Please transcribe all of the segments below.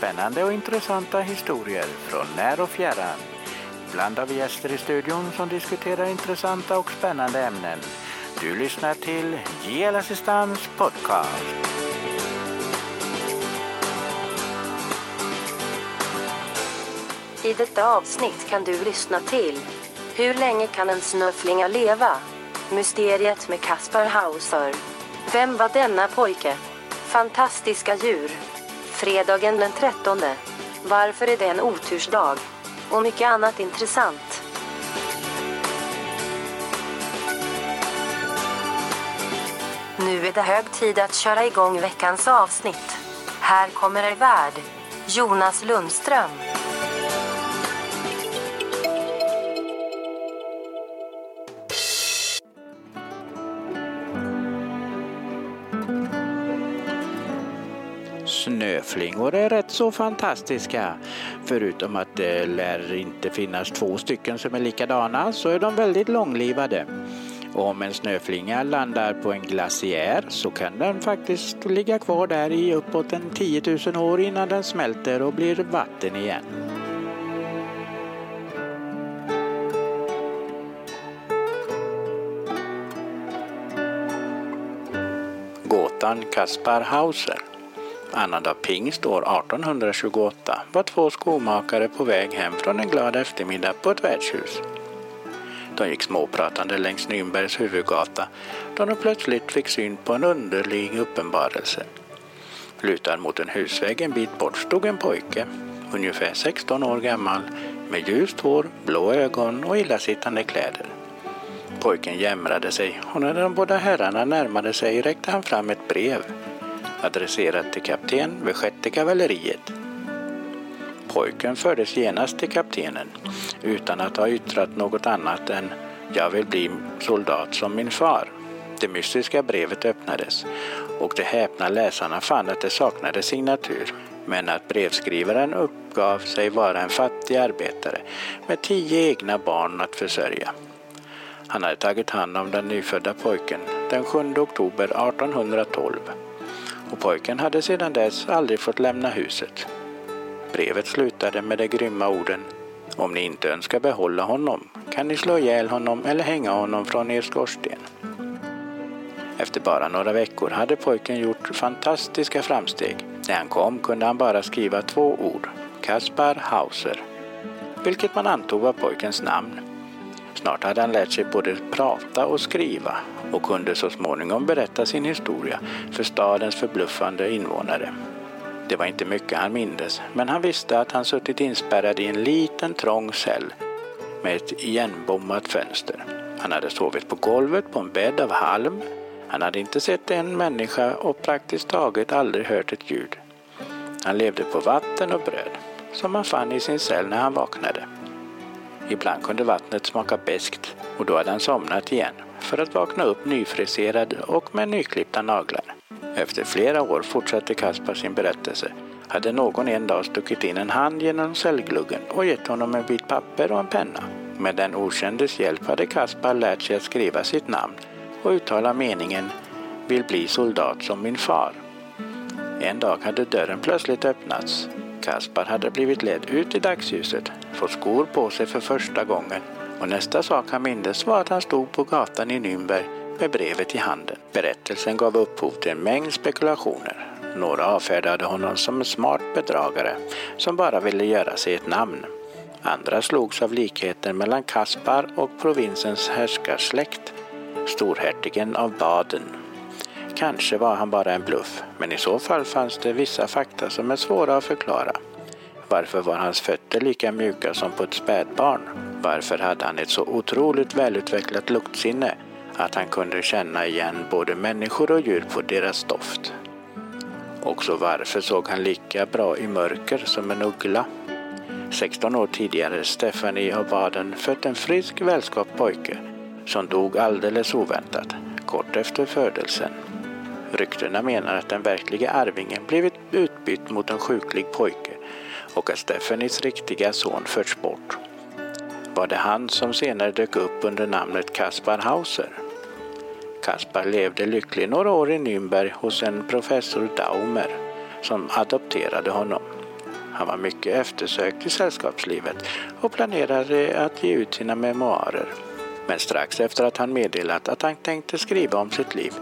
spännande och intressanta historier från när och fjärran. Ibland har vi gäster i studion som diskuterar intressanta och spännande ämnen. Du lyssnar till JL Assistans podcast. I detta avsnitt kan du lyssna till Hur länge kan en snöflinga leva? Mysteriet med Kaspar Hauser. Vem var denna pojke? Fantastiska djur. Fredagen den 13. Varför är det en otursdag? Och mycket annat intressant. Nu är det hög tid att köra igång veckans avsnitt. Här kommer er värd, Jonas Lundström. Snöflingor är rätt så fantastiska. Förutom att det lär inte finnas två stycken som är likadana så är de väldigt långlivade. Om en snöflinga landar på en glaciär så kan den faktiskt ligga kvar där i uppåt en 10 000 år innan den smälter och blir vatten igen. Gåtan Kaspar Hauser Annandag pingst år 1828 var två skomakare på väg hem från en glad eftermiddag på ett värdshus. De gick småpratande längs Nürnbergs huvudgata då de plötsligt fick syn på en underlig uppenbarelse. Lutad mot en husvägg en bit bort stod en pojke, ungefär 16 år gammal, med ljust hår, blå ögon och illasittande kläder. Pojken jämrade sig och när de båda herrarna närmade sig räckte han fram ett brev adresserat till kapten vid sjätte kavalleriet. Pojken fördes genast till kaptenen utan att ha yttrat något annat än ”Jag vill bli soldat som min far”. Det mystiska brevet öppnades och de häpna läsarna fann att det saknade signatur men att brevskrivaren uppgav sig vara en fattig arbetare med tio egna barn att försörja. Han hade tagit hand om den nyfödda pojken den 7 oktober 1812 och pojken hade sedan dess aldrig fått lämna huset. Brevet slutade med de grymma orden Om ni inte önskar behålla honom kan ni slå ihjäl honom eller hänga honom från er skorsten. Efter bara några veckor hade pojken gjort fantastiska framsteg. När han kom kunde han bara skriva två ord, Kaspar Hauser, vilket man antog var pojkens namn. Snart hade han lärt sig både prata och skriva och kunde så småningom berätta sin historia för stadens förbluffande invånare. Det var inte mycket han mindes, men han visste att han suttit inspärrad i en liten trång cell med ett igenbommat fönster. Han hade sovit på golvet på en bädd av halm. Han hade inte sett en människa och praktiskt taget aldrig hört ett ljud. Han levde på vatten och bröd, som han fann i sin cell när han vaknade. Ibland kunde vattnet smaka beskt och då hade han somnat igen för att vakna upp nyfriserad och med nyklippta naglar. Efter flera år fortsatte Kaspar sin berättelse. Hade någon en dag stuckit in en hand genom cellgluggen och gett honom en bit papper och en penna. Med den okändes hjälp hade Kaspar lärt sig att skriva sitt namn och uttala meningen ”vill bli soldat som min far”. En dag hade dörren plötsligt öppnats. Kaspar hade blivit ledd ut i dagsljuset, fått skor på sig för första gången och nästa sak han mindes var att han stod på gatan i Nürnberg med brevet i handen. Berättelsen gav upphov till en mängd spekulationer. Några avfärdade honom som en smart bedragare som bara ville göra sig ett namn. Andra slogs av likheten mellan Kaspar och provinsens härskarsläkt, storhertigen av Baden. Kanske var han bara en bluff, men i så fall fanns det vissa fakta som är svåra att förklara. Varför var hans inte lika mjuka som på ett spädbarn? Varför hade han ett så otroligt välutvecklat luktsinne att han kunde känna igen både människor och djur på deras doft? Också varför såg han lika bra i mörker som en uggla? 16 år tidigare Stephanie av Baden fött en frisk välskapt pojke som dog alldeles oväntat, kort efter födelsen. Ryktena menar att den verkliga arvingen blivit utbytt mot en sjuklig pojke och att Stephanies riktiga son förts bort. Var det han som senare dök upp under namnet Kaspar Hauser? Kaspar levde lycklig några år i Nürnberg hos en professor Daumer som adopterade honom. Han var mycket eftersökt i sällskapslivet och planerade att ge ut sina memoarer. Men strax efter att han meddelat att han tänkte skriva om sitt liv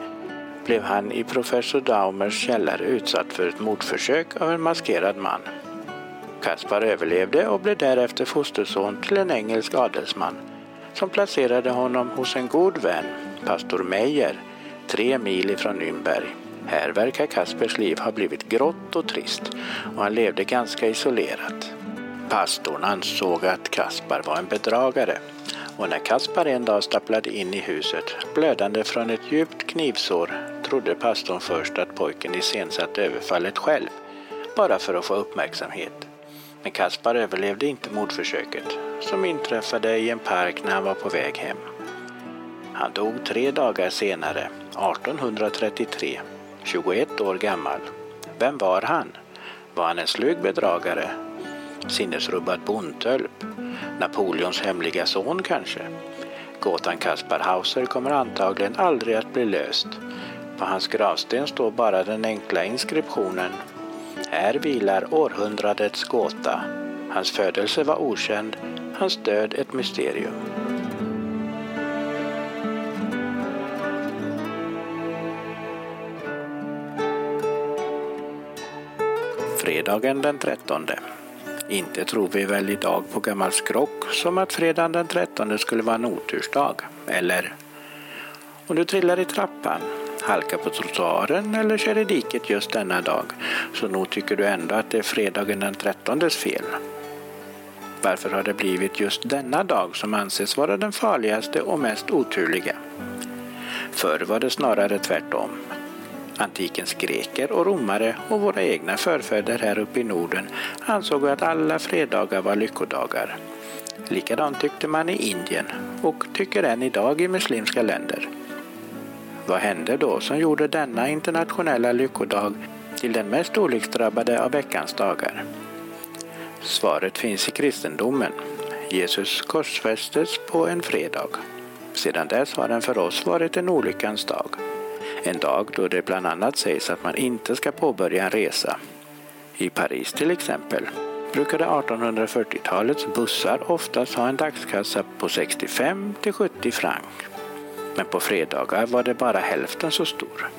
blev han i professor Daumers källare utsatt för ett mordförsök av en maskerad man. Kaspar överlevde och blev därefter fosterson till en engelsk adelsman som placerade honom hos en god vän, pastor Meyer, tre mil ifrån Nürnberg. Här verkar Kaspers liv ha blivit grått och trist och han levde ganska isolerat. Pastorn ansåg att Kaspar var en bedragare och när Kaspar en dag stapplade in i huset blödande från ett djupt knivsår trodde pastorn först att pojken iscensatt överfallet själv bara för att få uppmärksamhet. Men Kaspar överlevde inte mordförsöket som inträffade i en park när han var på väg hem. Han dog tre dagar senare, 1833, 21 år gammal. Vem var han? Var han en slug bedragare? Sinnesrubbad bondtölp? Napoleons hemliga son kanske? Gåtan Kaspar Hauser kommer antagligen aldrig att bli löst. På hans gravsten står bara den enkla inskriptionen här vilar århundradets gåta. Hans födelse var okänd, hans död ett mysterium. Fredagen den 13. Inte tror vi väl idag på gammal skrock som att fredagen den 13 skulle vara en otursdag, eller? Om du trillar i trappan, Halka på trottoaren eller kör i diket just denna dag, så nog tycker du ändå att det är fredagen den 13 fel. Varför har det blivit just denna dag som anses vara den farligaste och mest oturliga? Förr var det snarare tvärtom. Antikens greker och romare och våra egna förfäder här uppe i Norden ansåg att alla fredagar var lyckodagar. Likadant tyckte man i Indien och tycker än idag i muslimska länder. Vad hände då som gjorde denna internationella lyckodag till den mest olycksdrabbade av veckans dagar? Svaret finns i kristendomen. Jesus korsfästes på en fredag. Sedan dess har den för oss varit en olyckans dag. En dag då det bland annat sägs att man inte ska påbörja en resa. I Paris till exempel brukade 1840-talets bussar oftast ha en dagskassa på 65 till 70 franc. Men på fredagar var det bara hälften så stor.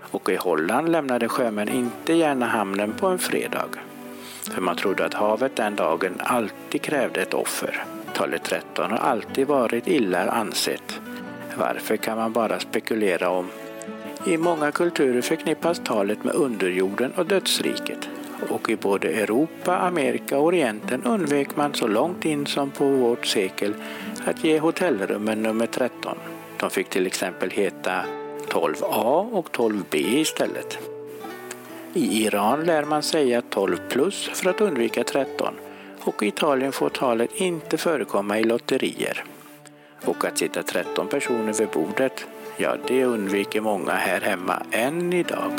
Och i Holland lämnade sjömän inte gärna hamnen på en fredag. För man trodde att havet den dagen alltid krävde ett offer. Talet 13 har alltid varit illa ansett. Varför kan man bara spekulera om. I många kulturer förknippas talet med underjorden och dödsriket. Och i både Europa, Amerika och Orienten undvek man så långt in som på vårt sekel att ge hotellrummen nummer 13. De fick till exempel heta 12A och 12B istället. I Iran lär man säga 12 plus för att undvika 13 och i Italien får talet inte förekomma i lotterier. Och att sitta 13 personer vid bordet, ja det undviker många här hemma än idag.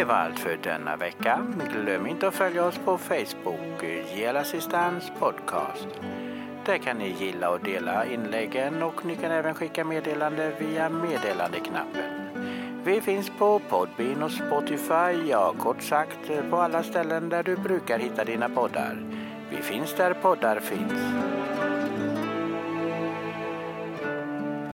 Det var allt för denna vecka. Glöm inte att följa oss på Facebook, Gelassistans podcast. Där kan ni gilla och dela inläggen och ni kan även skicka meddelande via meddelandeknappen. Vi finns på Podbean och Spotify, ja kort sagt på alla ställen där du brukar hitta dina poddar. Vi finns där poddar finns.